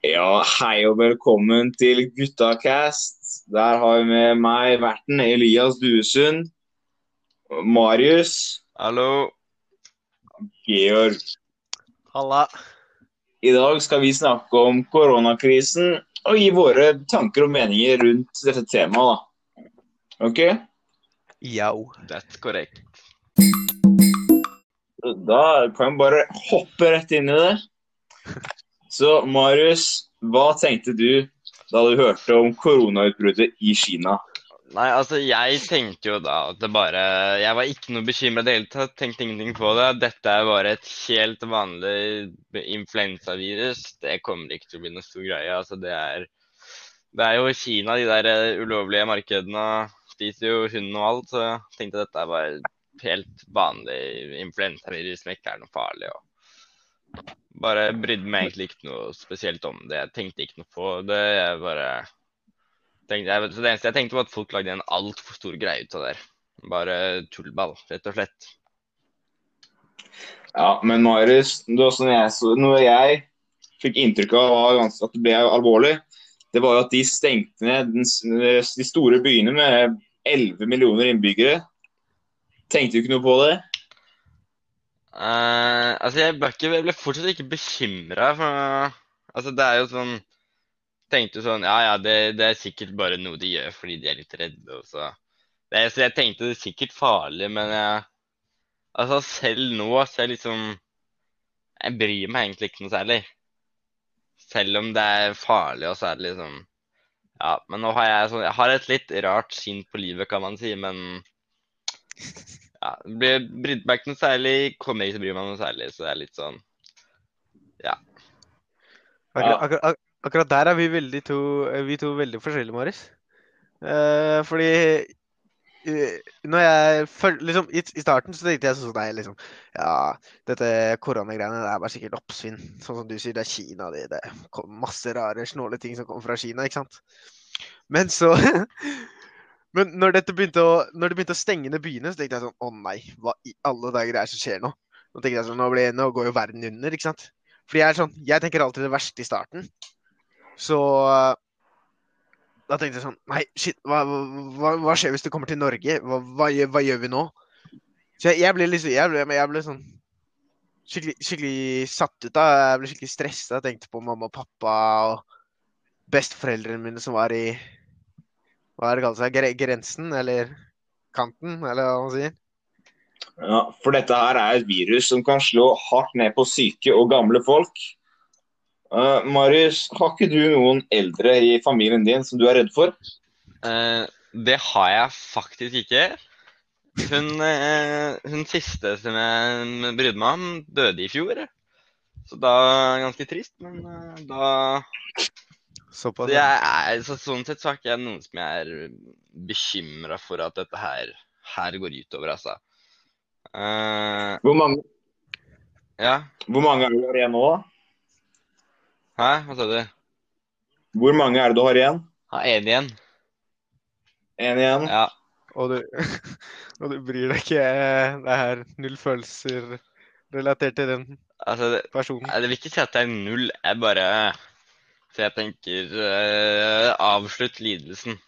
Ja, hei og velkommen til Guttacast. Der har vi med meg verten Elias Duesund, Marius, Hallo. Georg. Halla. I dag skal vi snakke om koronakrisen og gi våre tanker og meninger rundt dette temaet. da. Ok? Yo. That's correct. Da kan vi bare hoppe rett inn i det. Så Marius, hva tenkte du da du hørte om koronautbruddet i Kina? Nei, altså, jeg tenkte jo da at det bare Jeg var ikke noe bekymra i det hele tatt. Tenkte ingenting på det. Dette er bare et helt vanlig influensavirus. Det kommer ikke til å bli noe stor greie. Altså, det er Det er jo Kina, de der eh, ulovlige markedene. Spiser jo hund og alt. Så jeg tenkte dette er bare helt vanlig influensavirus som ikke er noe farlig. og Bare brydde meg egentlig ikke noe spesielt om det. Jeg tenkte ikke noe på det. Jeg bare tenkte, jeg, så Det eneste jeg tenkte, var at folk lagde en altfor stor greie ut av det. Bare tullball, rett og slett. Ja, men Marius, sånn jeg, så, noe jeg fikk inntrykk av var ganske, at det ble alvorlig, det var jo at de stengte ned de store byene med 11 millioner innbyggere. Tenkte du ikke noe på det? Eh, altså, jeg ble, ikke, jeg ble fortsatt ikke bekymra. Altså, det er jo sånn Tenkte jo sånn Ja, ja, det, det er sikkert bare noe de gjør fordi de er litt redde. Og så. Det, så jeg tenkte det er sikkert farlig, men jeg Altså, selv nå så jeg liksom Jeg bryr meg egentlig ikke noe særlig. Selv om det er farlig, og så er det liksom Ja, men nå har jeg sånn Jeg har et litt rart syn på livet, kan man si, men ja, blir- brydde meg ikke noe særlig, kommer ikke til å bry meg noe særlig, så det er litt sånn Akkurat, akkurat, akkurat der er vi veldig to, vi to veldig forskjellige, Marius. Uh, fordi eh, når jeg liksom, i, I starten så tenkte jeg sånn nei, liksom Ja, dette koronagreiene det er bare sikkert oppsvinn. Sånn som du sier, det er Kina. Det, det masse rare, snåle ting som kommer fra Kina, ikke sant? Men så Men når, begynte å, når det begynte å stenge ned byene, så tenkte jeg sånn Å nei, hva i alle dager er det som skjer nå? Nå tenkte jeg sånn, nå, ble, nå går jo verden under, ikke sant? Fordi jeg er sånn, jeg tenker alltid det verste i starten. Så da tenkte jeg sånn Nei, shit, hva, hva, hva skjer hvis det kommer til Norge? Hva, hva, gjør, gjør vi nå? Så jeg, jeg ble liksom jeg ble, jeg ble sånn skikkelig, skikkelig satt ut. da. Jeg ble skikkelig stressa. Tenkte på mamma og pappa og besteforeldrene mine som var i Hva er det kalt seg? Gre grensen? Eller kanten? Eller hva man sier. Ja, For dette her er et virus som kan slå hardt ned på syke og gamle folk. Uh, Marius, har ikke du noen eldre i familien din som du er redd for? Uh, Det har jeg faktisk ikke. Hun, uh, hun siste som jeg brydde meg om, døde i fjor. Så da Ganske trist, men da Såpass. så er, så Sånn sett så er ikke jeg noen som jeg er bekymra for at dette her, her går utover, altså. Uh, Hvor mange, ja. hvor mange er det du har igjen nå? da? Hæ, hva sa du? Hvor mange er det du har igjen? Ha en igjen. En igjen? Ja. Og du, og du bryr deg ikke Det er null følelser relatert til den Altså, det, personen. Jeg Det vil ikke si at det er null, jeg bare Så jeg tenker uh, avslutt lidelsen.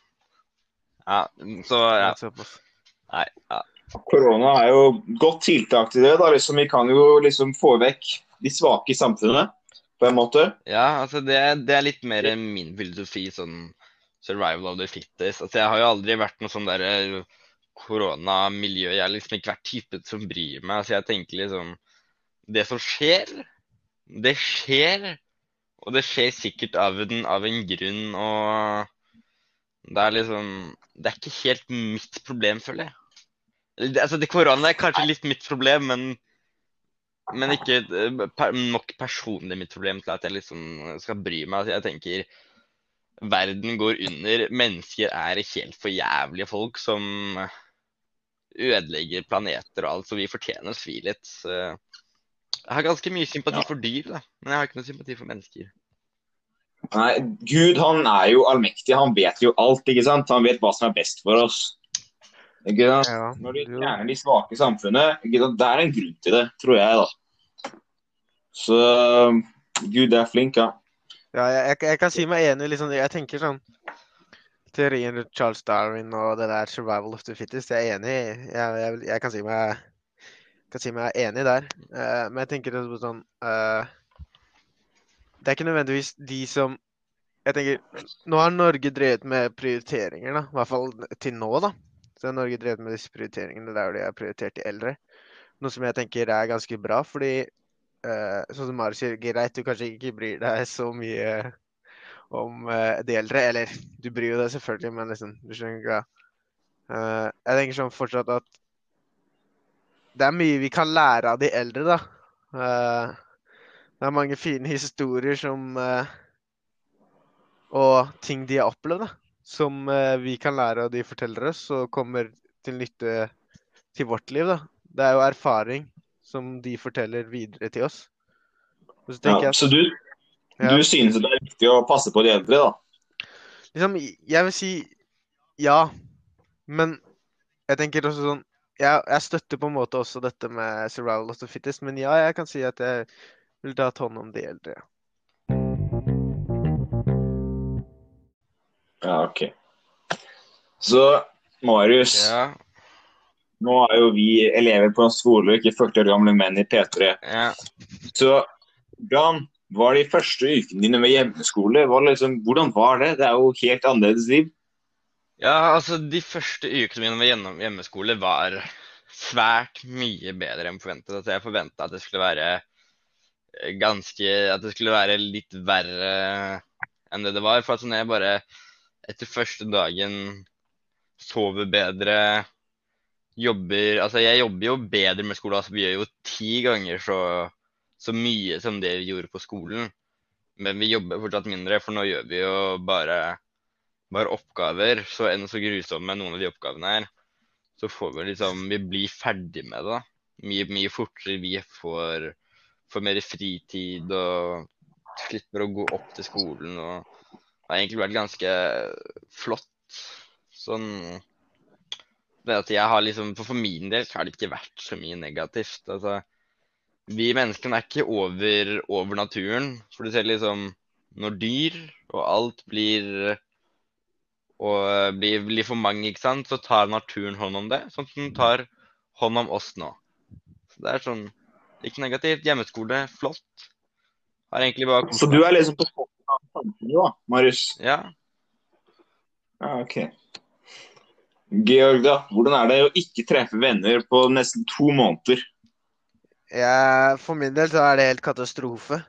Ja, så ja. Nei, ja. Korona er jo godt tiltak til det. da. Liksom, vi kan jo liksom få vekk de svake i samfunnet, på en måte. ja altså det, det er litt mer min filosofi, sånn survival of the fittest. Altså, jeg har jo aldri vært noe sånn derre koronamiljø. Jeg har liksom ikke vært typen som bryr meg. Altså, jeg tenker liksom Det som skjer, det skjer. Og det skjer sikkert av en, av en grunn, og det er liksom Det er ikke helt mitt problem, føler jeg. Altså, det korona er kanskje litt mitt problem, men men ikke eh, per, nok personlig mitt problem til at jeg liksom skal bry meg. Altså, jeg tenker verden går under. Mennesker er helt for jævlige folk som ødelegger planeter og alt, så vi fortjener å svi litt. Jeg har ganske mye sympati Ja. for dyr, da. men jeg har ikke noe sympati for mennesker. Nei, Gud han er jo allmektig. Han vet jo alt. ikke sant? Han vet hva som er best for oss. Ikke sant? Ja, Når du fjerner de svake i samfunnet, ikke sant? det er en grunn til det, tror jeg. da. Så Gud er flink, ja. Ja, jeg, jeg, jeg kan si meg enig. Liksom, jeg tenker sånn Teorien rundt Charles Darwin og det der 'survival of the fittest', jeg er enig i. Jeg, jeg, jeg kan si meg kan si meg enig der. Uh, men jeg tenker også på sånn uh, Det er ikke nødvendigvis de som Jeg tenker Nå har Norge drevet med prioriteringer, da. I hvert fall til nå, da. Så har Norge drevet med disse prioriteringene der de har prioritert de eldre. Noe som jeg tenker er ganske bra, fordi uh, sånn som Mari sier, greit, du kanskje ikke bryr deg så mye om de eldre. Eller du bryr jo deg selvfølgelig, men liksom, du skjønner ikke hva. Jeg tenker sånn fortsatt at det er mye vi kan lære av de eldre, da. Eh, det er mange fine historier som eh, Og ting de har opplevd, da. Som eh, vi kan lære av de forteller oss, og kommer til nytte til vårt liv, da. Det er jo erfaring som de forteller videre til oss. Så Ja, jeg så du, Ja. du synes det er viktig å passe på de eldre, da? Liksom, jeg vil si ja, men jeg tenker også sånn jeg, jeg støtter på en måte også dette med survival of the fittest, men ja, jeg kan si at jeg vil ta hånd om de eldre. Ja, OK. Så Marius, Ja, nå er jo vi elever på en skole, ikke 40 år gamle menn i P3. ja. Så hvordan var de første ukene dine med hjemmeskole? Var liksom, hvordan var det? Det er jo helt annerledes liv. Ja, altså de første ukene mine ved hjemmeskole var svært mye bedre enn forventet. Altså, jeg forventa at det skulle være eh, ganske At det skulle være litt verre enn det det var. For at når jeg bare etter første dagen sover bedre, jobber Altså jeg jobber jo bedre med skolen. Altså vi gjør jo ti ganger så, så mye som det vi gjorde på skolen. Men vi jobber fortsatt mindre, for nå gjør vi jo bare bare oppgaver, så enn så grusomme noen av de oppgavene er, så får vi liksom Vi blir ferdig med det. Mye, mye fortere. Vi får, får mer fritid og slipper å gå opp til skolen. og Det har egentlig vært ganske flott. Sånn det at jeg har liksom, For min del så har det ikke vært så mye negativt. altså Vi menneskene er ikke over, over naturen. For du ser liksom Når dyr og alt blir og blir, blir for mange, ikke sant, så tar naturen hånd om det, sånn som den tar hånd om oss nå. Så det er sånn Ikke negativt. Hjemmeskole, flott. Har egentlig bare Så du er liksom på toppen av samfunnet, da, Marius? Ja. Ja, OK. Georg, da. Hvordan er det å ikke treffe venner på nesten to måneder? Ja, for min del så er det helt katastrofe.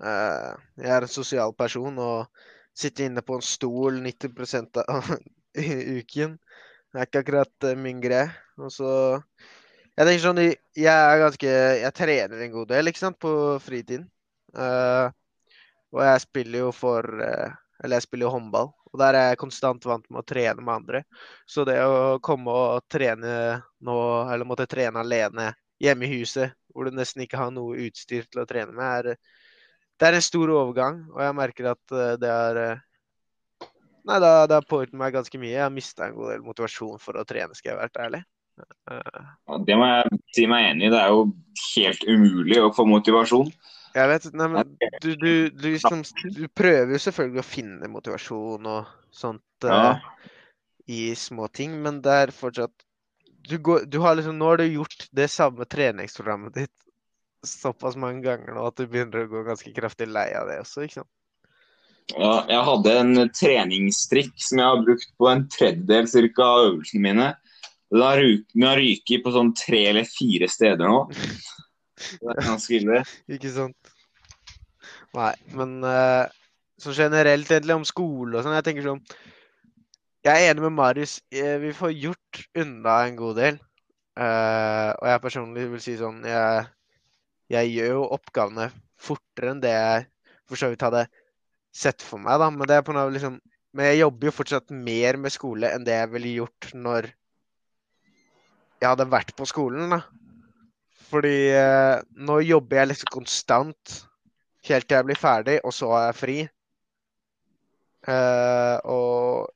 Eh, jeg er en sosial person og sitter inne på en stol 90% av uken. Det er ikke akkurat eh, min greie. Og så Jeg tenker sånn Jeg er ganske Jeg trener en god del, ikke sant, på fritiden. Uh, og jeg spiller jo for uh, Eller jeg spiller jo håndball. Og der er jeg konstant vant med å trene med andre. Så det å komme og trene nå, eller måtte trene alene hjemme i huset, hvor du nesten ikke har noe utstyr til å trene med, er, det er en stor overgang. Og jeg merker at eh, det er eh, Nei, det har- påvirket meg ganske mye. Jeg har mista en god del motivasjon for å trene, skal jeg være ærlig. Eh, Ja, det må jeg si meg enig i. Det er jo helt umulig å få motivasjon. Jeg vet, nei, men du, du, du, liksom, du prøver jo selvfølgelig å finne motivasjon og sånt Ja. uh, i små ting, men det er fortsatt du, går, du har liksom, Nå har du gjort det samme treningsprogrammet ditt såpass mange ganger nå at du begynner å gå ganske kraftig lei av det også, ikke sant? Ja, jeg hadde en treningsstrikk som jeg har brukt på en tredjedel cirka av øvelsene mine. Den har ry- ryket på sånn tre eller fire steder nå. Det er ganske ille. Ikke sant? Nei, men uh, så generelt egentlig om skole og sånn, jeg tenker sånn Jeg er enig med Marius. eh, Vi får gjort unna en god del. Uh, og jeg personlig vil si sånn Jeg, jeg gjør jo oppgavene fortere enn det jeg for så vidt hadde sett for meg, da. Men det er på noe liksom Men jeg jobber jo fortsatt mer med skole enn det jeg ville gjort når jeg hadde vært på skolen, da. Fordi eh, nå jobber jeg liksom konstant helt til jeg blir ferdig, og så er jeg fri. Eh, og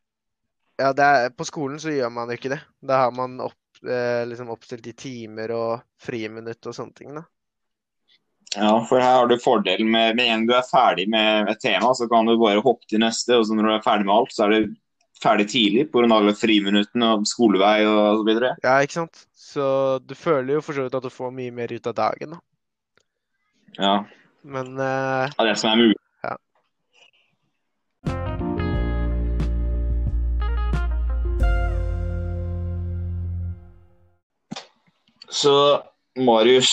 ja, er, på skolen så gjør man jo ikke det. Da har man opp, eh, liksom oppstilt i timer og friminutt og sånne ting, da. Ja, for her har du fordelen med med en du er ferdig med et tema, så kan du bare hoppe til neste. Og så når du er ferdig med alt, så er du ferdig tidlig pga. alle friminuttene og skolevei og så videre. Ja, ikke sant? Så du føler jo for så vidt at du får mye mer ut av dagen, da. Ja, Men uh... av det som er mulig. Ja. Så Marius,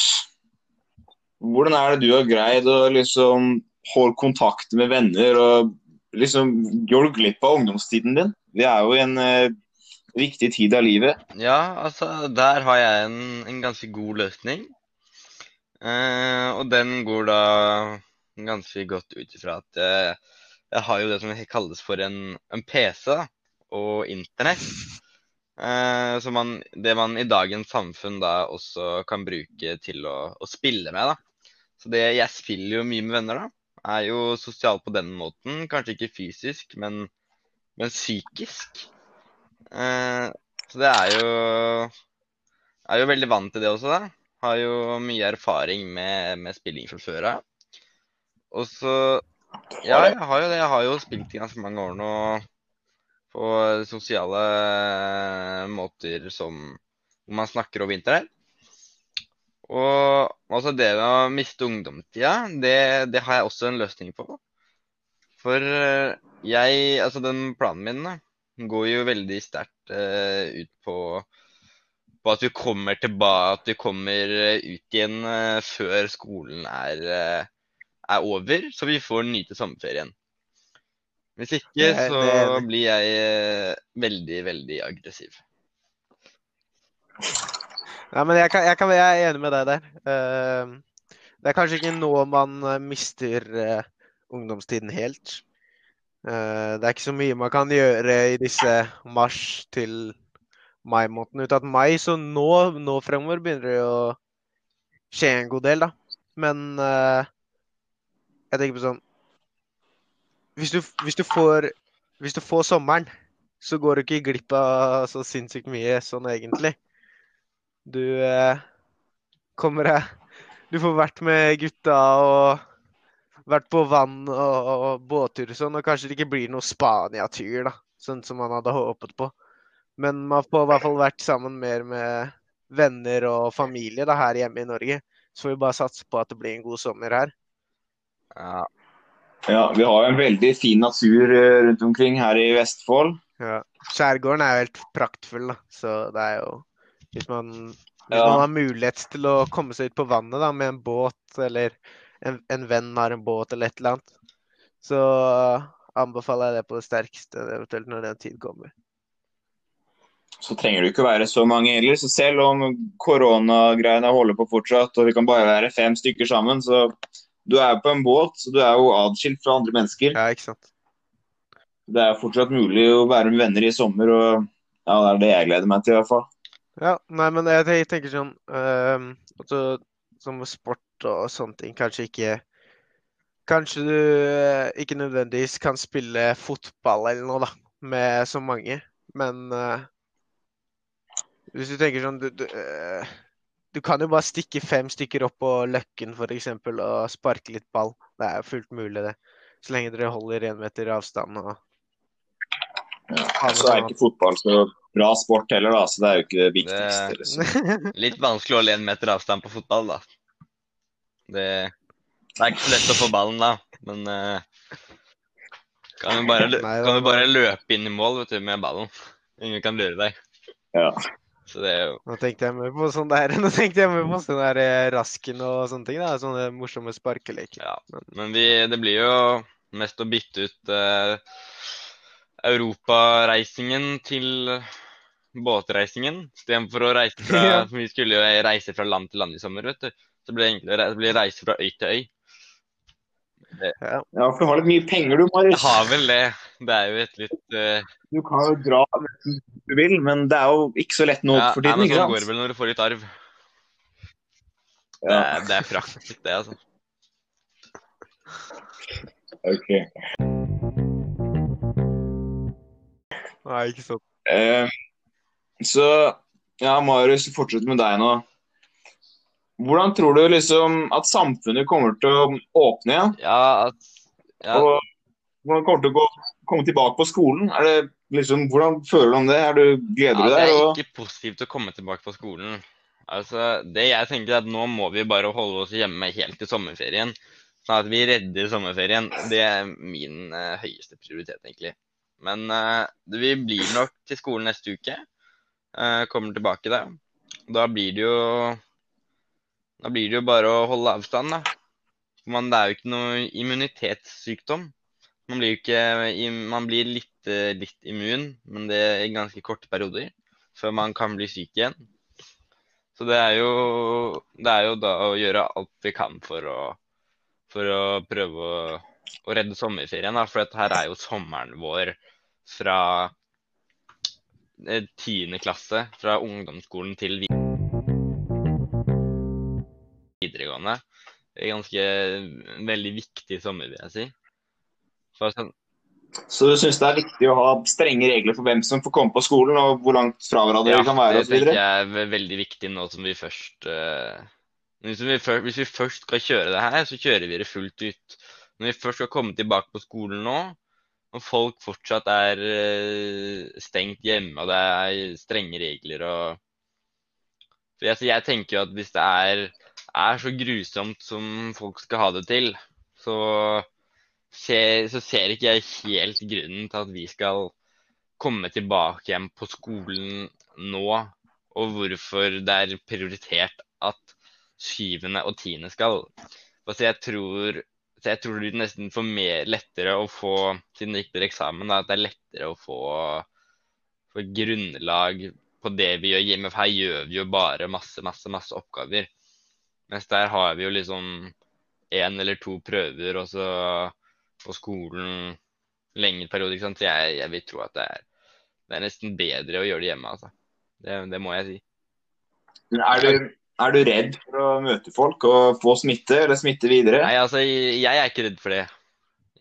hvordan er det du har greid å liksom holde kontakt med venner og liksom Går du glipp av ungdomstiden din? Vi er jo i en uh, viktig tid av livet. Ja, altså, der har jeg en, en ganske god løsning. Uh, og den går da ganske godt ut ifra at eh, jeg har jo det som kalles for en, en PC og internett. Eh, så man, det man i dagens samfunn da også kan bruke til å, å spille med, da. Så det, jeg spiller jo mye med venner, da. Er jo sosial på den måten. Kanskje ikke fysisk, men, men psykisk. Eh, så det er jo Er jo veldig vant til det også, da. Har jo mye erfaring med, med spilling fra før av. Og så Ja, jeg har jo det. Jeg har jo spilt i ganske mange år nå på sosiale måter som hvor man snakker over internett. Og altså det med å miste ungdomstida, det, det har jeg også en løsning på. For eh, jeg Altså den planen min da, går jo veldig sterkt uh, ut på, på at vi kommer tilbake At vi kommer eh, ut igjen uh, før skolen er, uh, er over, så vi får nyte sommerferien. Hvis ikke, så blir jeg veldig, veldig aggressiv. Ja, men jeg, kan, jeg, kan, jeg er enig med deg der. Uh, det er kanskje ikke nå man eh, mister uh, ungdomstiden helt. Uh, det er ikke så mye man kan gjøre i disse mars til mai-måneden. av mai, så nå, nå fremover begynner det å skje en god del, da. Men jeg tenker på sånn hvis du, hvis, du får, hvis du får sommeren, så går du ikke glipp av så sinnssykt mye sånn egentlig. Du eh, kommer deg Du får vært med gutta og vært på vann og, og båttur og sånn, og kanskje det ikke blir noe Spania-tur, da, sånn som man hadde håpet på. Men man får i hvert fall vært sammen mer med venner og familie da, her hjemme i Norge. Så får vi bare satse på at det blir en god sommer her. Ja, Ja, vi har jo en veldig fin natur eh, rundt omkring her i Vestfold. Ja. Skjærgården er jo helt praktfull, da. Så det er jo Hvis man, hvis Ja. man har mulighet til å komme seg ut på vannet da, med en båt, eller en, en venn har en båt eller et eller annet, så anbefaler jeg det på det sterkeste, eventuelt når den tid kommer. Så trenger det jo ikke være så mange heller. Så selv om koronagreiene holder på fortsatt, og vi kan bare være fem stykker sammen, så du er på en båt, så du er jo adskilt fra andre mennesker. Ja, ikke sant. Det er fortsatt mulig å være med venner i sommer, og ja, det er det jeg gleder meg til i hvert fall. Ja, nei, men jeg jeg tenker sånn at altså, Som med sport og sånne ting, kanskje ikke Kanskje du eh, ikke nødvendigvis kan spille fotball eller noe, da, med så mange, men eh, hvis du tenker sånn du, du, eh, du kan jo bare stikke fem stykker opp på Løkken f.eks. og sparke litt ball. Det er fullt mulig, det. Så lenge dere holder én meter avstand og Ja, så er ikke fotball så bra sport heller, da, så det er jo ikke det viktigste. Det- Liksom. Litt vanskelig å holde én meter avstand på fotball, da. Det, det er ikke så lett å få ballen da, men uh, kan du bare, Nei, kan du bare løpe inn i mål vet du, med ballen. Ingen kan lure deg. Ja. Så det er jo Nå tenkte jeg mer på sånn der, nå tenkte jeg mer på sånn der eh, rasken og sånne ting. da, Sånne morsomme sparkeleker. Ja. Men vi, det blir jo mest å bytte ut eh, europareisingen til båtreisingen. Istedenfor å reise fra Ja. Vi skulle jo reise fra land til land i sommer, vet du. Så det blir å det blir reise fra øy til øy. ja, for du har litt mye penger du, Jeg har vel det. Det er jo et litt uh... Du kan jo dra nesten du vil, men det er jo ikke så lett nå ja, for tiden. Ja, men Sånn går det vel når du får litt arv. Det Ja, er, det er praktisk, det, altså. ok. Nei, ikke sant. Eh, så ja, Marius, fortsett med deg nå. hvordan tror du liksom at samfunnet kommer til å åpne igjen? Ja, at, ja, Og hvordan kommer til å gå, komme tilbake på skolen? Er det liksom, hvordan føler du om det? Er du, gleder ja, du det er Og, ikke positivt å komme tilbake på skolen. Altså, det jeg tenker er at nå må vi bare holde oss hjemme helt til sommerferien. Sånn at vi redder sommerferien. Det er min uh, høyeste prioritet, egentlig. Men eh, vi blir nok til skolen neste uke. Eh, kommer tilbake da. Da blir det jo Da blir det jo bare å holde avstand, da. Man, det er jo ikke noe immunitetssykdom. Man blir ikke Man blir litt, eh, litt immun, men det er ganske korte perioder. Før man kan bli syk igjen. Så det er jo, det er jo da å gjøre alt vi kan for å, for å prøve å, å redde sommerferien. Da. For her er jo sommeren vår fra eh, tiende klasse, fra ungdomsskolen til videregående. Det er ganske veldig viktig sommer, vil jeg si. Sånn, så du syns det er viktig å ha strenge regler for hvem som får komme på skolen, og hvor langt fra hverandre Ja, kan være det osv.? jeg er veldig viktig nå som vi først uh, hvis, vi før, hvis vi først skal kjøre det her, så kjører vi det fullt ut. Når vi først skal komme tilbake på skolen nå, og folk fortsatt er eh, stengt hjemme, og det er strenge regler og For jeg, så jeg tenker jo at hvis det er, er så grusomt som folk skal ha det til, så ser, så ser ikke jeg helt grunnen til at vi skal komme tilbake igjen på skolen nå, og hvorfor det er prioritert at syvende og tiende skal. Altså jeg tror, så jeg tror det nesten får mer lettere å få, siden det gikk eksamen, da, at det er lettere å få, få grunnlag på det vi gjør hjemme. For her gjør vi jo bare masse, masse, masse oppgaver. Mens der har vi jo liksom én eller to prøver, og så på skolen lengre periode. ikke sant? Så jeg, jeg vil tro at det er, det er nesten bedre å gjøre det hjemme, altså. Det, det må jeg si. Er du, er du redd for å møte folk og få smitte, eller smitte videre? Nei, altså, jeg, er ikke redd for det.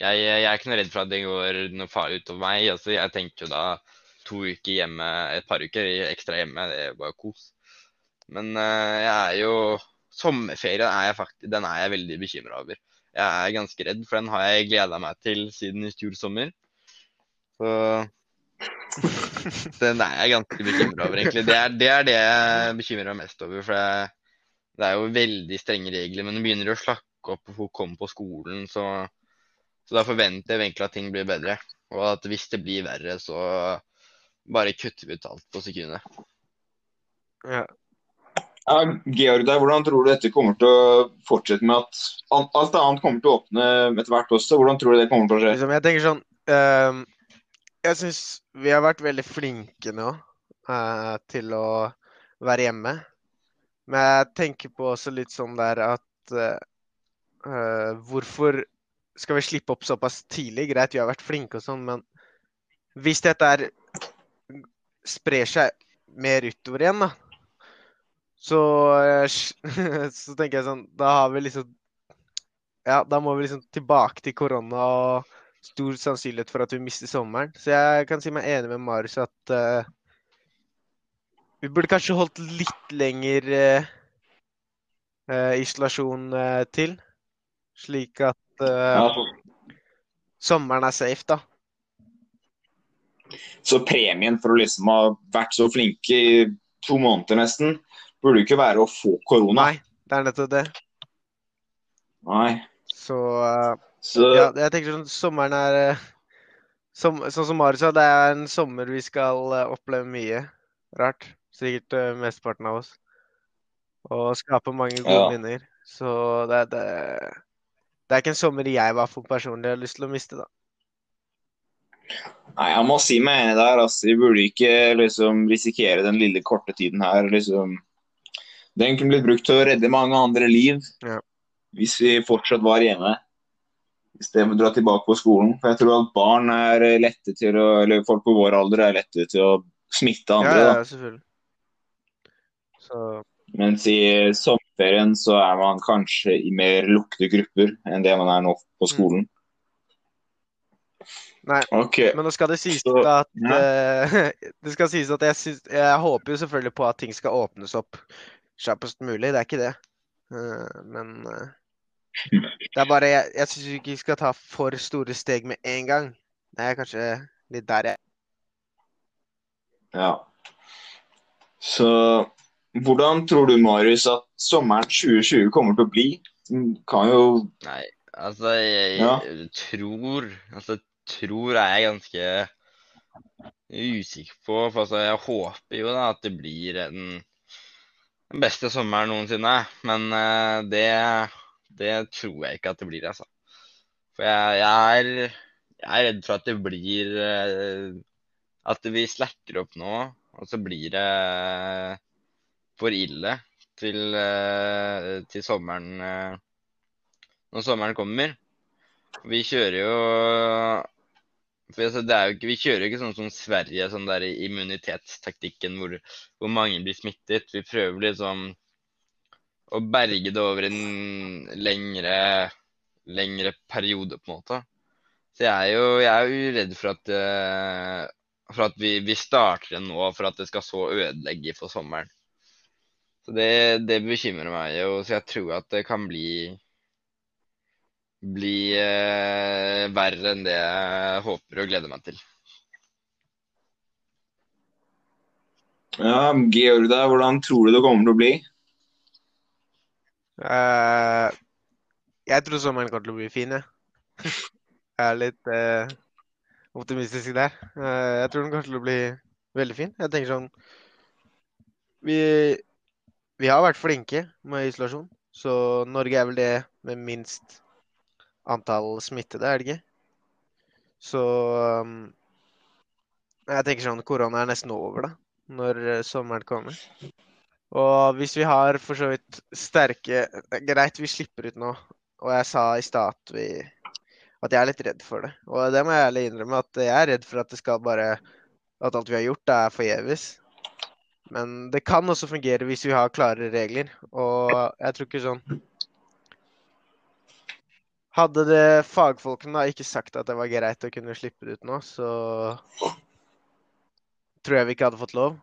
Jeg, jeg er ikke noe redd for at det går noe farlig utover meg. Altså, jeg tenker jo da to uker hjemme, et par uker ekstra hjemme, det er bare kos. Men uh, jeg er jo Sommerferien er jeg faktisk, den er jeg veldig bekymra over. Jeg er ganske redd, for den har jeg gleda meg til siden i fjor sommer. Så den er jeg ganske bekymra over, egentlig. Det er, det er det jeg bekymrer meg mest over. For det, det er jo veldig strenge regler, men det begynner å slakke opp og folk kommer på skolen, så, så da forventer jeg egentlig at ting blir bedre. Og at hvis det blir verre, så bare kutter vi ut alt på sekundet. Ja. Ja, Georg, der, hvordan tror du dette kommer til å fortsette med at alt annet kommer til å åpne etter hvert også? Hvordan tror du det kommer til å skje? Liksom, jeg tenker sånn ehm, Jeg syns vi har vært veldig flinke nå eh, til å være hjemme. Men jeg tenker på også litt sånn der at eh, eh, Hvorfor skal vi slippe opp såpass tidlig? Greit, vi har vært flinke og sånn, men hvis dette er sprer seg mer utover igjen, da, så, eh, så tenker jeg sånn Da har vi liksom Ja, da må vi liksom tilbake til korona og stor sannsynlighet for at vi mister sommeren. Så jeg kan si meg enig med Marius at uh, vi burde kanskje holdt litt lenger uh, uh, isolasjon til. Slik at Ja, sommeren er safe, da. så premien for å liksom ha vært så flinke i to måneder nesten, burde ikke være å få korona. Nei, det er nettopp det. Nei. Så Så ja, jeg tenker sånn sommeren er eh, som, Sånn som Mari sa, det er en sommer vi skal eh, oppleve mye rart. Sikkert uh, mesteparten av oss. Og skape mange gode Ja. minner. Så det, det, det er ikke en sommer jeg i hvert fall personlig har lyst til å miste, da. Nei, jeg må si meg enig der. Altså, vi burde ikke liksom risikere den lille korte tiden her. Liksom. Den kunne blitt brukt til å redde mange andre liv Ja. hvis vi fortsatt var hjemme. I stedet for å dra tilbake på skolen. For jeg tror at barn er lette til å Eller folk på vår alder er lette til å smitte andre. ja, ja selvfølgelig. Så Mens i sommerferien så er man kanskje i mer lukkede grupper enn det man er nå på skolen. Nei, okay. Men nå skal det sies Så- at ja. eh, Det skal sies at jeg, synes, jeg håper jo selvfølgelig på at ting skal åpnes opp kjappest mulig. Det er ikke det. Eh, men eh, det er bare Jeg, jeg syns vi ikke skal ta for store steg med en gang. Det er kanskje litt der jeg Ja. Så hvordan tror du, Marius, at sommeren 2020 kommer til å bli? Kan jo Nei, altså jeg Ja. tror Altså tror er jeg ganske usikker på. For altså, jeg håper jo da at det blir den beste sommeren noensinne. Men uh, det, det tror jeg ikke at det blir, altså. For jeg, jeg, er, jeg er redd for at det blir eh, At vi slacker opp nå, og så blir det for ille til, eh, til sommeren eh, Når sommeren kommer. Vi kjører jo for altså, det er jo ikke, Vi kjører jo ikke sånn som Sverige, sånn der immunitetstaktikken hvor, hvor mange blir smittet. Vi prøver liksom å berge det over en lengre, lengre periode, på en måte. Så jeg er jo, jeg er jo redd for at, eh, for at vi, vi starter det nå, for at det skal så ødelegge for sommeren. Så det, det bekymrer meg jo, så jeg tror at det kan bli bli eh, verre enn det jeg håper og gleder meg til. Ja, Georg, hvordan tror du det kommer til å bli? Eh, Jeg tror sommeren kommer til å bli fin, jeg. Jeg er litt uh, optimistisk der. Uh, jeg tror den kommer til å bli veldig fin. Jeg tenker sånn Vi, vi har vært flinke med isolasjon, så Norge er vel det med minst antall smittede, er det ikke? Så um, jeg tenker sånn korona er nesten over, da, når sommeren kommer. Og hvis vi har for så vidt sterke er Greit, vi slipper ut nå. Og jeg sa i stad at, at jeg er litt redd for det. Og det må jeg ærlig innrømme, at jeg er redd for at det skal bare At alt vi har gjort, er forgjeves. Men det kan også fungere hvis vi har klare regler. Og jeg tror ikke sånn Hadde det fagfolkene da ikke sagt at det var greit å kunne slippe det ut nå, så tror jeg vi ikke hadde fått lov.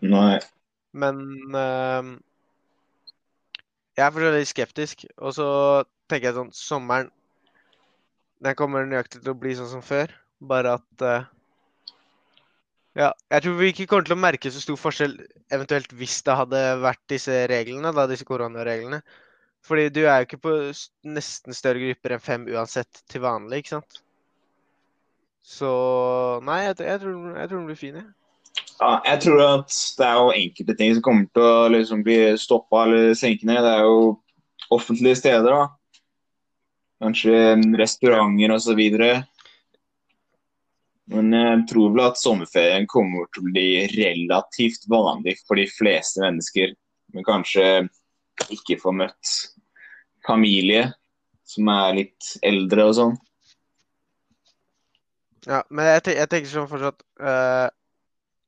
Nei. Men ehm, jeg er fortsatt litt skeptisk. Og så tenker jeg sånn Sommeren den kommer nøyaktig til å bli sånn som før. Bare at eh, Ja, jeg tror vi ikke kommer til å merke så stor forskjell eventuelt hvis det hadde vært disse reglene, da, disse koronareglene. Fordi du er jo ikke på nesten større grupper enn fem uansett til vanlig, ikke sant? Så Nei, jeg, jeg, tror, jeg tror den blir fin, jeg. Ja, jeg tror at det er jo enkelte ting som kommer til å liksom bli stoppa eller senke ned. Det er jo offentlige steder, da. Kanskje restauranter osv. Men jeg tror vel at sommerferien kommer til å bli relativt vanlig for de fleste mennesker. Men kanskje ikke få møtt familie som er litt eldre og sånn. Ja, men jeg, te jeg tenker sånn fortsatt eh,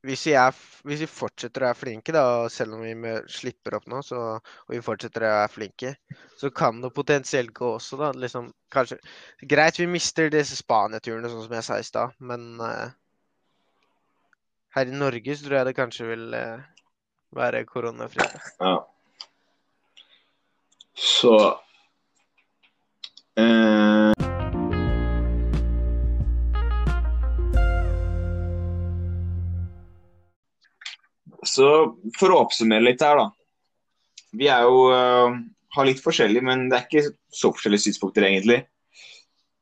hvis, vi er, hvis vi fortsetter å være flinke, da, selv om vi slipper opp nå, så, og vi fortsetter å være flinke, så kan det potensielt gå også, da. Liksom, kanskje Greit, vi mister disse Spania-turene, sånn som jeg sa i stad, men uh, her i Norge så tror jeg det kanskje vil uh, være koronafritt. Ja. Så eh, Så for å oppsummere litt her, da. Vi er jo uh, har litt forskjellig, men det er ikke så forskjellige synspunkter, egentlig.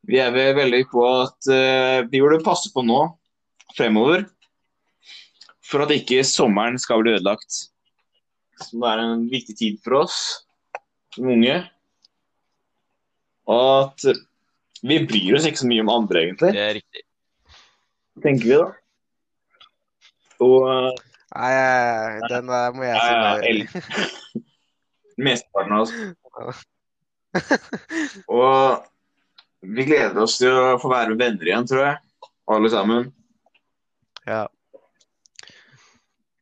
Vi er vel veldig på at uh, vi burde passe på nå, fremover, for at ikke sommeren skal bli ødelagt. Som er en viktig tid for oss som unge. Og at vi bryr oss ikke så mye om andre, egentlig, Det er riktig. tenker vi da. Og eh, Nei, den der må jeg si meg enig mesteparten av oss. Og vi gleder oss til å få være venner igjen, tror jeg. Alle sammen. Ja.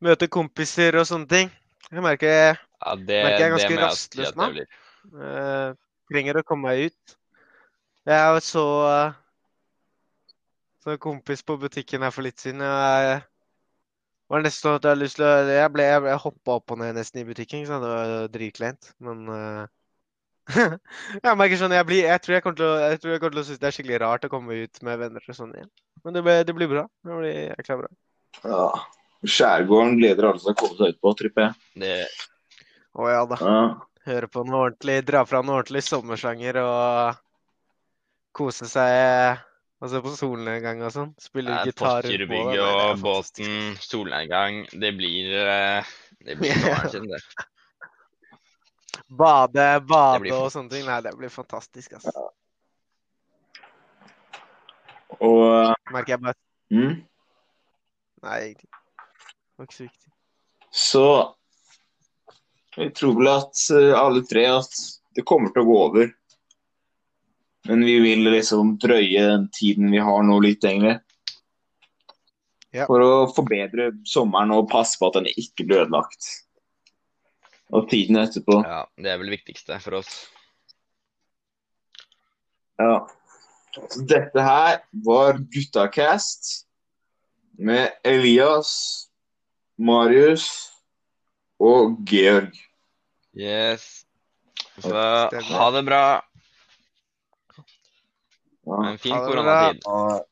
Møte kompiser og sånne ting. Jeg merker Ja, det, Merker jeg er ganske rastløs nå. det eh, trenger å komme meg ut. Jeg så eh, så en kompis på butikken her for litt siden. Og jeg, var nesten sånn at jeg hadde lyst til å Jeg ble, jeg, jeg hoppa opp og ned nesten i butikken. ikke sant? Det var dritkleint. Men uh, jeg merker sånn, jeg, blir, jeg tror jeg kommer til å jeg tror jeg kommer til å synes det er skikkelig rart å komme ut med venner og sånn igjen. Men det, blir- det blir bra. Det blir jækla bra. Ja. Skjærgården gleder alle seg å komme seg ut på, tripper jeg. Det, Å ja da. Ja. Høre på noe ordentlig, dra fra noen ordentlig sommersanger og kose seg. Altså på solnedgang og sånn. Spille eh, gitar rundt det er og båten, solnedgang. Det blir eh, Det blir sommeren sin, det. Bade, bade det og sånne ting. Nei, det blir fantastisk, altså. Og Merker jeg bare mm, Nei, egentlig. Det var ikke så viktig. så Jeg tror vel at eh, alle tre at det kommer til å gå over. Men vi vil liksom drøye den tiden vi har nå, litt lenger. Ja. For å forbedre sommeren og passe på at den ikke blir ødelagt. Og tiden etterpå. Ja, det er vel det viktigste for oss. Ja. Så dette her var Guttacast med Elias, Marius og Georg. Yes. Så ha det bra. Ja. En fin Ha